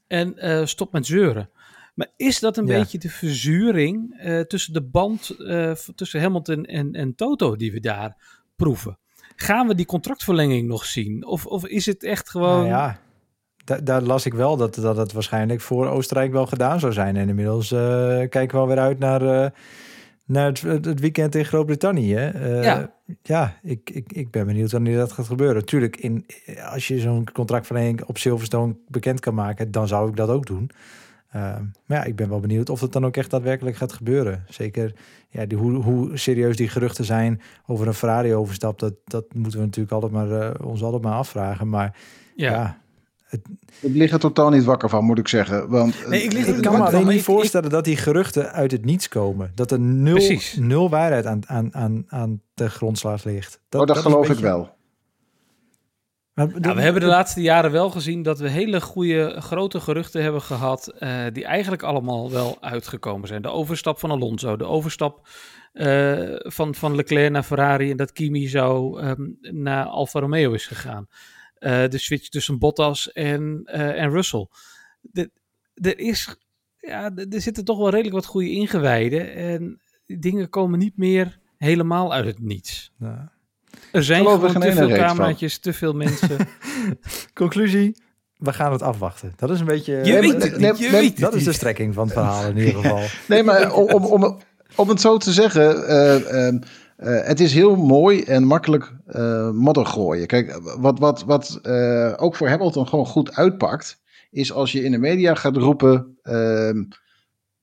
En eh, stop met zeuren. Maar is dat een Ja. beetje de verzuring eh, tussen de band eh, tussen Hamilton en, en Toto die we daar proeven? Gaan we die contractverlenging nog zien? Of, of is het echt gewoon... Nou ja, da- daar las ik wel dat, dat het waarschijnlijk voor Oostenrijk wel gedaan zou zijn. En inmiddels eh, kijken we alweer uit naar, naar het, het weekend in Groot-Brittannië. Ja. ja, ik, ik, ik ben benieuwd wanneer dat gaat gebeuren. Tuurlijk, in, als je zo'n contractverlenging op Silverstone bekend kan maken, dan zou ik dat ook doen. Eh, maar ja, ik ben wel benieuwd of het dan ook echt daadwerkelijk gaat gebeuren. Zeker ja, die, hoe, hoe serieus die geruchten zijn over een Ferrari-overstap, dat, dat moeten we natuurlijk altijd maar, eh, ons altijd maar afvragen. Maar ja. ja, Ik lig er totaal niet wakker van, moet ik zeggen. Want, Nee, ik lig er ik kan me alleen niet ik- voorstellen dat die geruchten uit het niets komen. Dat er nul, Precies. nul waarheid aan, aan, aan, aan de grondslag ligt. oh, dat, is een geloof ik wel. Maar Nou, we hebben de laatste jaren wel gezien dat we hele goede grote geruchten hebben gehad. eh, die eigenlijk allemaal wel uitgekomen zijn. De overstap van Alonso, de overstap eh, van, van Leclerc naar Ferrari. En dat Kimi zo ehm, naar Alfa Romeo is gegaan. Eh, de switch tussen Bottas en, en Russell. Er is. Ja, er zitten toch wel redelijk wat goede ingewijden. En dingen komen niet meer helemaal uit het niets. Nou, Er zijn gewoon te veel cameraatjes, te veel mensen. conclusie, we gaan het afwachten. Dat is een beetje... Je weet het niet, nee, je nee, weet het dat is de strekking van het verhaal in ieder geval. Nee, maar om, om, om, om het zo te zeggen, eh, ehm, eh, het is heel mooi en makkelijk eh modder gooien. Kijk, wat, wat, wat ook voor Hamilton gewoon goed uitpakt, is als je in de media gaat roepen, ehm,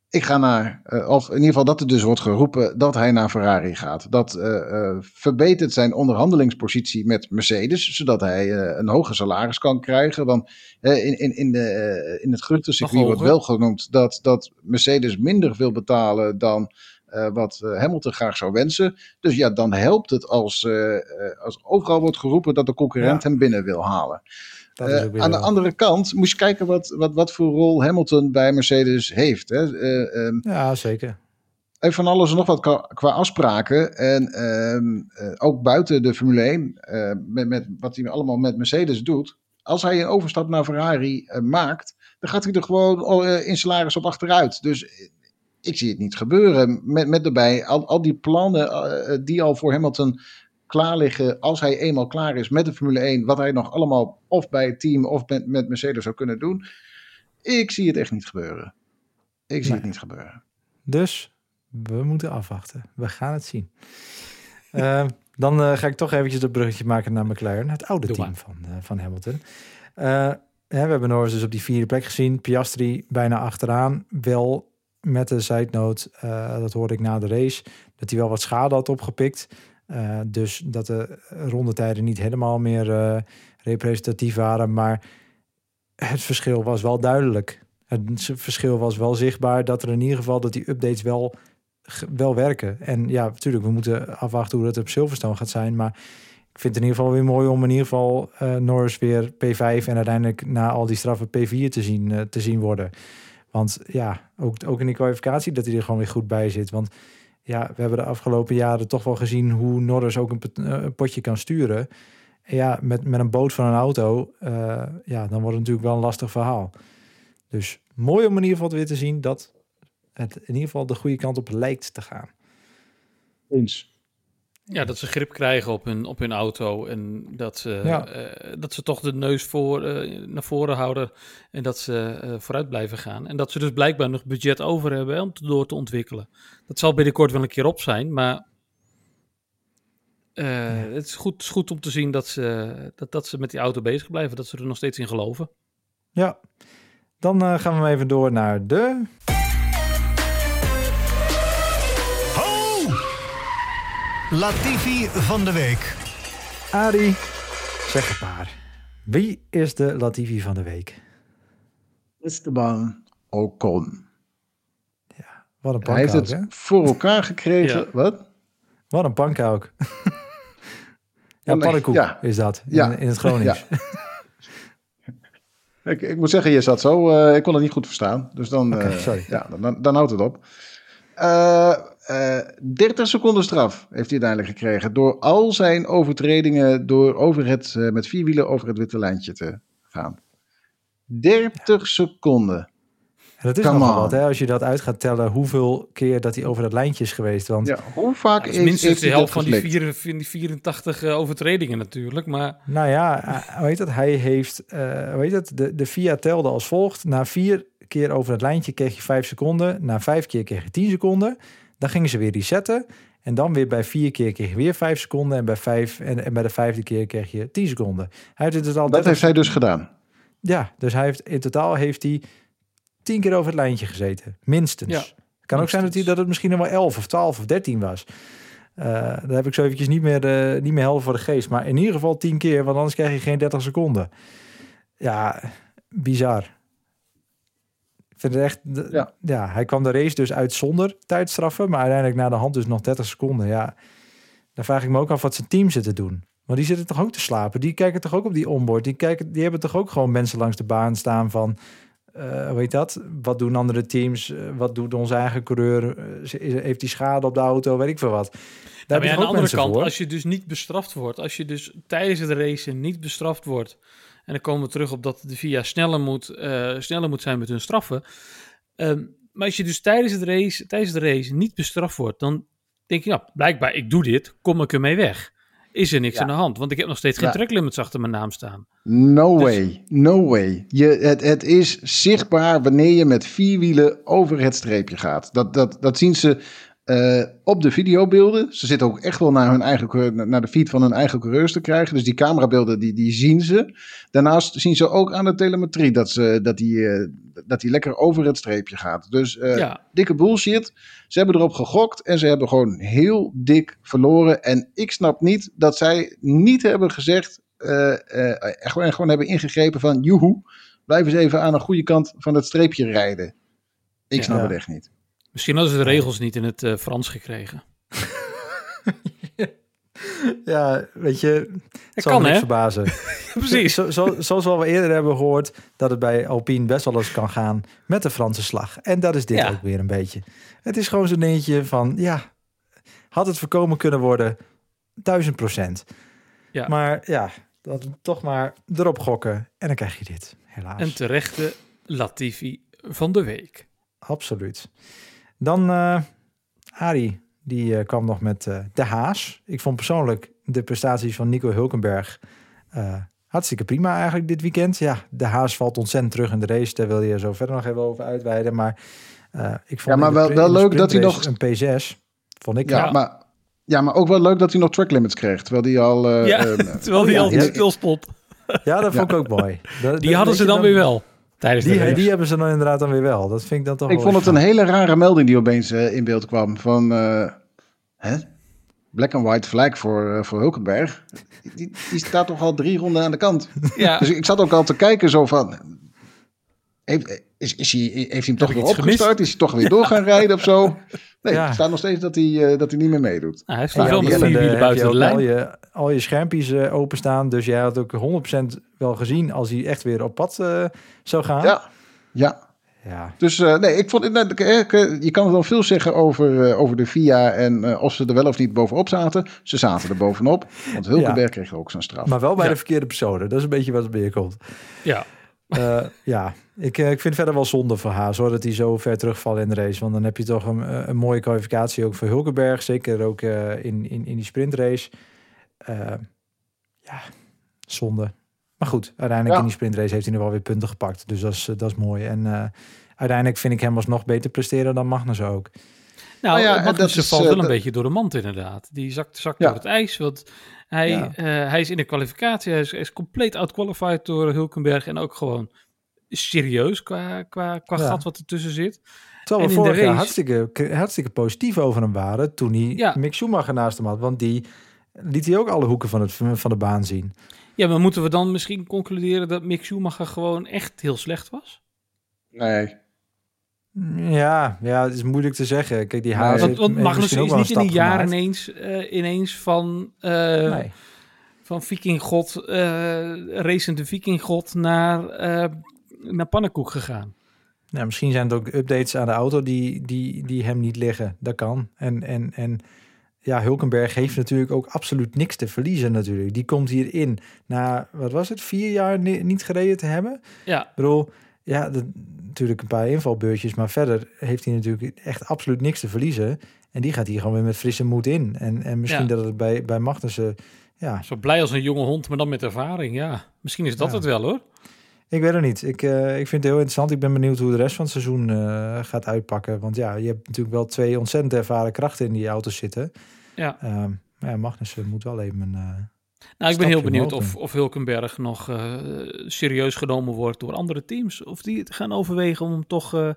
ik ga naar, eh, of in ieder geval dat er dus wordt geroepen dat hij naar Ferrari gaat. Dat eh, eh, verbetert zijn onderhandelingspositie met Mercedes, zodat hij een hoger salaris kan krijgen. Want in, in, in, de, in het geruchtencircuit wordt wel genoemd dat, dat Mercedes minder wil betalen dan wat Hamilton graag zou wensen. Dus ja, dan helpt het als, als overal wordt geroepen dat de concurrent hem binnen wil halen. Aan de andere kant moest je kijken wat, wat, wat voor rol Hamilton bij Mercedes heeft. Hè? Ehm, ja, zeker heeft van alles en nog wat qua, afspraken. En ehm, eh, ook buiten de Formule 1, uh, eh, met, met, wat hij allemaal met Mercedes doet. Als hij een overstap naar Ferrari maakt, dan gaat hij er gewoon in salaris op achteruit. Dus ik zie het niet gebeuren. Met, met daarbij al, al die plannen die al voor Hamilton klaar liggen. Als hij eenmaal klaar is met de Formule 1, wat hij nog allemaal of bij het team of met, met Mercedes zou kunnen doen. Ik zie het echt niet gebeuren. Ik zie het niet gebeuren. Dus we moeten afwachten. We gaan het zien. Uh, dan uh, ga ik toch eventjes dat bruggetje maken naar McLaren, het oude team van, uh, van Hamilton. Uh, we hebben Norris dus op die vierde plek gezien. Piastri bijna achteraan. Wel met de side note, dat hoorde ik na de race, dat hij wel wat schade had opgepikt. Dus dat de rondetijden niet helemaal meer representatief waren. Maar het verschil was wel duidelijk. Het verschil was wel zichtbaar dat er in ieder geval dat die updates wel wel werken. En ja, natuurlijk, we moeten afwachten hoe dat op Silverstone gaat zijn. Maar ik vind het in ieder geval weer mooi om in ieder geval uh, Norris weer P5 en uiteindelijk na al die straffen P4 te zien, te zien worden. Want ja, ook, ook in die kwalificatie dat hij er gewoon weer goed bij zit. Want ja, we hebben de afgelopen jaren toch wel gezien hoe Norris ook een, eh, potje kan sturen. En ja, met, met een boot van een auto, uh, ja, dan wordt het natuurlijk wel een lastig verhaal. Dus mooi om in ieder geval weer te zien dat het in ieder geval de goede kant op lijkt te gaan. Eens. Ja, dat ze grip krijgen op hun, op hun auto en dat ze, uh, dat ze toch de neus voor, uh, naar voren houden en dat ze uh, vooruit blijven gaan. En dat ze dus blijkbaar nog budget over hebben om te, door te ontwikkelen. Dat zal binnenkort wel een keer op zijn, maar ja. het is goed, is goed om te zien dat ze, dat, dat ze met die auto bezig blijven, dat ze er nog steeds in geloven. Ja, dan gaan we even door naar de... Latifi van de week. Adi, zeg een paar. Wie is de Latifi van de week? Esteban Ocon. Ja, wat een Hij heeft het voor elkaar gekregen. Wat? Wat een pankouk. ja, pannenkoek ja. is dat in, ja. in het Gronings. ik, ik, moet zeggen, je zat zo. Uh, ik kon het niet goed verstaan. Dus dan, okay, uh, ja, dan, dan houdt het op. Uh, uh, 30 seconden straf heeft hij uiteindelijk gekregen. Door al zijn overtredingen door over het, uh, met vier wielen over het witte lijntje te gaan. 30 seconden. En dat is Come nogal wat, hè, als je dat uit gaat tellen, hoeveel keer dat hij over dat lijntje is geweest. Want... Ja, hoe vaak ja, is minstens de helft van die, vier, die 84 uh, overtredingen natuurlijk. Maar... Nou ja, uh, weet dat, hij heeft, uh, weet het, de, de VIA telde als volgt. Na vier keer over het lijntje kreeg je 5 seconden. Na vijf keer kreeg je 10 seconden. Dan gingen ze weer resetten. En dan weer bij vier keer kreeg je weer 5 seconden. En bij, vijf, en, en bij de vijfde keer kreeg je 10 seconden. Hij heeft het al dat heeft hij dus gedaan. Ja, dus hij heeft in totaal heeft hij tien keer over het lijntje gezeten. Minstens. Ja, kan ook zijn dat, hij, dat het misschien nog wel 11 of 12 of 13 was. Uh, daar heb ik zo eventjes niet meer, uh, niet meer helder voor de geest. Maar in ieder geval 10 keer, want anders krijg je geen 30 seconden. Ja, bizar vind het echt, ja. ja. hij kwam de race dus uit zonder tijdstraffen, maar uiteindelijk na de hand dus nog 30 seconden. Ja, dan vraag ik me ook af wat zijn team zit te doen. Want die zitten toch ook te slapen? Die kijken toch ook op die onboard? Die, kijken, die hebben toch ook gewoon mensen langs de baan staan van... Uh, weet dat? Wat doen andere teams? Uh, wat doet onze eigen coureur? Uh, heeft hij schade op de auto? Weet ik veel wat. Daar ja, aan de andere kant, voor. als je dus niet bestraft wordt... als je dus tijdens het racen niet bestraft wordt... En dan komen we terug op dat de VIA sneller moet, uh, sneller moet zijn met hun straffen. Um, maar als je dus tijdens, het race, tijdens de race niet bestraft wordt, dan denk je, ja, blijkbaar, ik doe dit, kom ik ermee weg. Is er niks aan de hand? Want ik heb nog steeds geen ja. tracklimits achter mijn naam staan. No dus... way, no way. Je, het, het is zichtbaar wanneer je met vier wielen over het streepje gaat. Dat, dat, dat zien ze uh, op de videobeelden. Ze zitten ook echt wel naar, hun eigen, naar de feed van hun eigen coureurs te krijgen. Dus die camerabeelden die, die zien ze. Daarnaast zien ze ook aan de telemetrie dat, ze, dat, die, uh, dat die lekker over het streepje gaat. Dus uh, ja. dikke bullshit. Ze hebben erop gegokt en ze hebben gewoon heel dik verloren. En ik snap niet dat zij niet hebben gezegd. en gewoon, gewoon hebben ingegrepen van joehoe. Blijf eens even aan de goede kant van het streepje rijden. Ik snap ja. het echt niet. Misschien hadden ze de regels niet in het eh, Frans gekregen. Ja, weet je, het zal kan, me verbazen. Precies. Zo, zo, zoals we al eerder hebben gehoord, dat het bij Alpine best wel eens kan gaan met de Franse slag. En dat is dit Ja. ook weer een beetje. Het is gewoon zo'n dingetje van, ja, had het voorkomen kunnen worden, duizend procent. Ja. Maar ja, dat toch maar erop gokken en dan krijg je dit, helaas. Een terechte Latifi van de week. Absoluut. Dan eh Arie, die eh, kwam nog met eh, de Haas. Ik vond persoonlijk de prestaties van Nico Hulkenberg eh, hartstikke prima eigenlijk dit weekend. Ja, de Haas valt ontzettend terug in de race. Daar wil je zo verder nog even over uitweiden. Maar eh, ik vond Ja, maar wel- wel leuk dat hij nog- een P6 vond ik. Ja, knap. Maar, ja, maar ook wel leuk dat hij nog track limits kreeg. Terwijl hij al... eh, Ja, terwijl die ja, al ja. stil stond. ja, dat vond ik ook mooi. Dat- Die dat- hadden ze dan weer wel. Tijdens de Die, race. die hebben ze dan inderdaad dan weer wel. Dat vind ik dan toch ik vond het een hele rare melding die opeens eh, in beeld kwam. Van, eh, hè? Black and white flag voor, eh, voor Hulkenberg. Die, die staat toch al drie ronden aan de kant. Ja, Dus ik zat ook al te kijken zo van... Heeft, is, is hij, heeft hij hem toch weer opgestart? Is hij toch weer door gaan rijden of zo? Nee, Ja. het staat nog steeds dat hij, eh, dat hij niet meer meedoet. Nou, hij ja, je buiten de lijn. Al je, al je schermpjes eh, openstaan. Dus jij had ook 100% wel gezien als hij echt weer op pad eh, zou gaan. Ja, ja. Ja. Dus eh, nee, ik vond, nou, eh, eh, je kan wel veel zeggen over, eh, over de VIA en eh, of ze er wel of niet bovenop zaten. Ze zaten er bovenop, want Hulkenberg kreeg ook zijn straf. Maar wel bij Ja. de verkeerde personen. Dat is een beetje wat er binnenkomt. Ja, Eh ja, ik, eh, ik vind verder wel zonde voor Haas hoor, dat hij zo ver terugvallen in de race. Want dan heb je toch een, eh, een mooie kwalificatie ook voor Hulkenberg. Zeker ook eh, in, in, in die sprintrace. Ja, zonde. Maar goed, uiteindelijk Ja. in die sprintrace heeft hij nu wel weer punten gepakt. Dus dat is, dat is mooi. En eh, uiteindelijk vind ik hem alsnog beter presteren dan Magnus ook. nou, Nou ja, ja, en dat is, valt wel een beetje door de mand inderdaad. Die zakt, zakt Ja. door het ijs, want hij, Ja. eh, hij is in de kwalificatie. Hij is, hij is compleet outqualified door Hulkenberg en ook gewoon serieus qua, qua, qua Ja. gat wat ertussen zit. Terwijl we vorig jaar race- hartstikke, hartstikke positief over hem waren toen hij Ja. Mick Schumacher naast hem had. Want die liet hij ook alle hoeken van, het, van de baan zien. Ja, maar moeten we dan misschien concluderen dat Mick Schumacher gewoon echt heel slecht was? Nee, Ja, ja, het is moeilijk te zeggen. Kijk, die Nee. Want, want heeft Magnus misschien ook is niet in een jaar gemaakt. ineens, eh, ineens van, eh Nee. van vikinggod, eh racende vikinggod naar, naar pannenkoek gegaan. Nou, misschien zijn het ook updates aan de auto die, die, die hem niet liggen. Dat kan. En, en, en ja, Hulkenberg heeft natuurlijk ook absoluut niks te verliezen natuurlijk. Die komt hierin na, wat was het, vier jaar ni- niet gereden te hebben. Ja, Ik bedoel, ja, natuurlijk een paar invalbeurtjes, maar verder heeft hij natuurlijk echt absoluut niks te verliezen. En die gaat hier gewoon weer met frisse moed in. En, en misschien Ja. dat het bij, bij Magnussen, ja, zo blij als een jonge hond, maar dan met ervaring. Ja, misschien is dat Ja. het wel hoor. ik weet het niet. Ik, eh, ik vind het heel interessant. Ik ben benieuwd hoe de rest van het seizoen eh, gaat uitpakken. Want ja, je hebt natuurlijk wel twee ontzettend ervaren krachten in die auto's zitten. Ja. Ehm, maar ja, Magnussen moet wel even een... eh, Nou, ik ben heel benieuwd of, of Hulkenberg nog eh, serieus genomen wordt door andere teams. Of die het gaan overwegen om hem toch eh,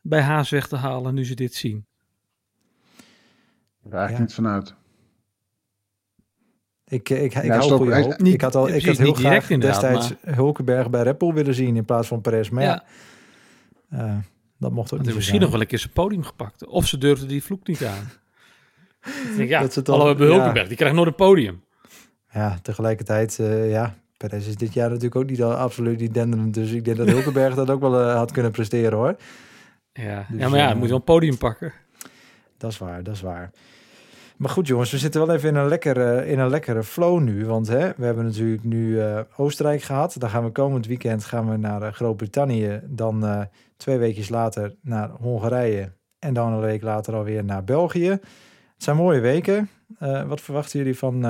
bij Haas weg te halen nu ze dit zien. daar eigenlijk Ja. niet vanuit. Ik, ik, ik, ik Ja, hou stop. goede Hij- hoop. niet- ik had, al, ik had heel graag destijds Hulkenberg bij Red Bull willen zien in plaats van Perez. Maar ja, eh, dat mocht ook Had niet misschien nog wel een keer zijn podium gepakt. Of ze durfden die vloek niet aan. Denk, ja, Dat ze toch- hallo, we hebben ja. Hulkenberg, die krijgt nooit een podium. Ja, tegelijkertijd, eh, ja, Perez is dit jaar natuurlijk ook niet al absoluut niet denderend. Dus ik denk dat Hulkenberg dat ook wel eh, had kunnen presteren hoor. Ja, Dus, ja maar ja, eh, hij moet wel een podium pakken. Dat is waar, dat is waar. Maar goed jongens, we zitten wel even in een lekkere, in een lekkere flow nu. Want hè, we hebben natuurlijk nu Oostenrijk gehad. Dan gaan we komend weekend gaan we naar Groot-Brittannië. Dan twee weken later naar Hongarije. En dan een week later alweer naar België. Het zijn mooie weken. Wat verwachten jullie van,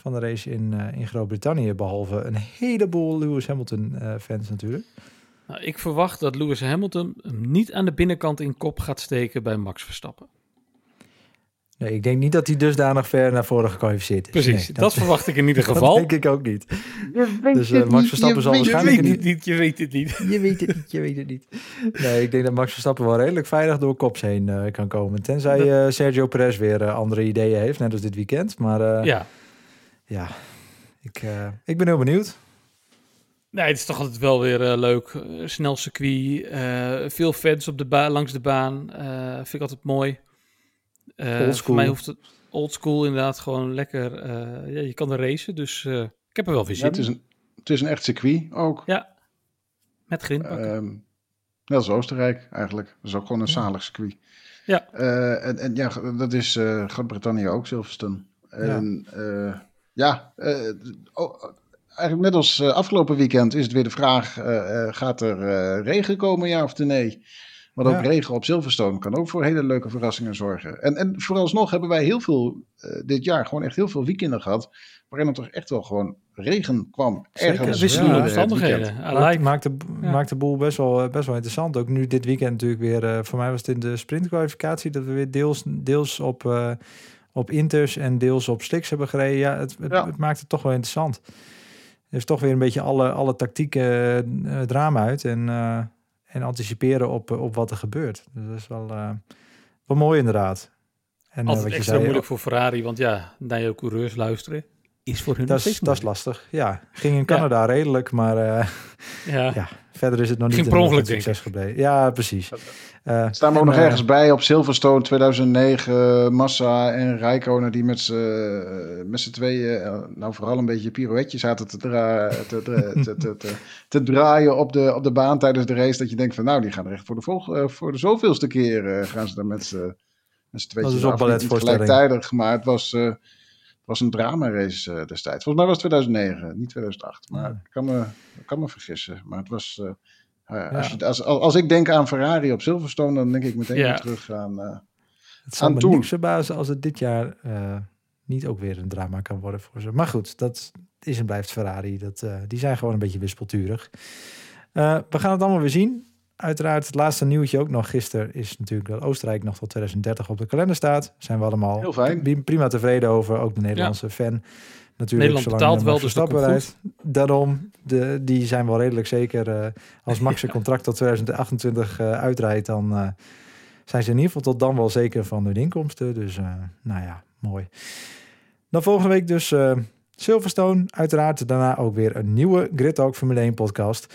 van de race in, eh, in Groot-Brittannië? Behalve een heleboel Lewis Hamilton eh, fans natuurlijk. Nou, ik verwacht dat Lewis Hamilton hem niet aan de binnenkant in kop gaat steken bij Max Verstappen. Nee, ik denk niet dat hij dusdanig ver naar voren gekwalificeerd is. Precies, Nee, dat, verwacht ik in ieder dat geval. denk ik ook niet. Dus eh, Max Verstappen zal je waarschijnlijk... weet niet- het niet, je weet het niet. Je weet het niet, je weet het niet. Nee, ik denk dat Max Verstappen wel redelijk veilig door kops heen eh, kan komen. Tenzij eh, Sergio Perez weer andere ideeën heeft, net als dit weekend. Maar eh, ja, Ja, ik, eh, ik ben heel benieuwd. Nee, het is toch altijd wel weer eh, leuk. Eh, snel circuit, eh, veel fans op de ba- langs de baan. eh, vind ik altijd mooi. Eh, Oldschool. Voor mij hoeft het old school inderdaad gewoon lekker. eh, ja, je kan er racen, dus eh, ik heb er wel weer Ja, zin het, is een, het is een echt circuit ook. Met grindbakken. Ehm, net als Oostenrijk eigenlijk. Dat is ook gewoon een zalig circuit. Ja. Eh, en, en ja, dat is eh, Groot-Brittannië ook, Silverstone. En ja, ja eh, oh, eigenlijk net als eh, afgelopen weekend is het weer de vraag: eh, eh, gaat er eh, regen komen, ja of nee? Want ook Ja. regen op Silverstone kan ook voor hele leuke verrassingen zorgen. En, en vooralsnog hebben wij heel veel, eh, dit jaar gewoon echt heel veel weekenden gehad. waarin er toch echt wel gewoon regen kwam. Zeker, Ergens wisselende omstandigheden. Maakt, de, Ja. maakt de boel best wel, best wel interessant. Ook nu dit weekend natuurlijk weer. voor mij was het in de sprintkwalificatie dat we weer deels, deels op, eh, op Inters en deels op slicks hebben gereden. Ja, het, het, Ja. het maakt het toch wel interessant. Er is toch weer een beetje alle, alle tactieken eh, het raam uit en, eh, en anticiperen op, eh, op wat er gebeurt. Dus dat is wel, eh, wel mooi inderdaad. En, eh, Altijd wat je extra zei, moeilijk voor Ferrari, want ja, naar je coureurs luisteren is voor hun Dat is, dat is lastig. Ja, ging in Canada redelijk, maar eh, Ja. ja, verder is het nog niet Ging een per ongeluk, succes gebleven. Ja, precies. Eh, Staan we ook en, nog eh, ergens bij op Silverstone 2009, Massa en Rijkonen die met z'n met z'n tweeën, nou vooral een beetje pirouetjes zaten te, dra te, dra- te, te, te, te draaien op de, op de baan tijdens de race. Dat je denkt van nou, die gaan er echt voor de, volg voor de zoveelste keer eh, gaan ze dan met z'n met z'n tweetjes Dat is ook balletvoorstelling. gelijktijdig, maar het was, eh, was een drama-race eh, destijds. Volgens mij was het 2009, niet 2008. Maar Ja. ik kan me, ik kan me vergissen. Maar het was... eh, ja, Ja. als, je, als, als ik denk aan Ferrari op Silverstone, dan denk ik meteen Ja. weer terug aan. eh, Het zal aan me toen. niks verbazen als het dit jaar niet ook weer een drama kan worden voor ze. Maar goed, dat is en blijft Ferrari. Dat, die zijn gewoon een beetje wispelturig. We gaan het allemaal weer zien. Uiteraard, het laatste nieuwtje ook nog gisteren is natuurlijk dat Oostenrijk nog tot 2030 op de kalender staat. Zijn we allemaal Heel fijn. pri- prima tevreden over. Ook de Nederlandse fan. Natuurlijk, Nederland zolang, betaalt wel, dus dat rijdt. Daarom, de, die zijn wel redelijk zeker. eh, als Max zijn contract tot 2028 eh, uitrijdt, dan eh, zijn ze in ieder geval tot dan wel zeker van hun inkomsten. Dus eh, nou ja, mooi. Dan volgende week dus eh, Silverstone. Uiteraard daarna ook weer een nieuwe Grid Talk Formule 1 podcast.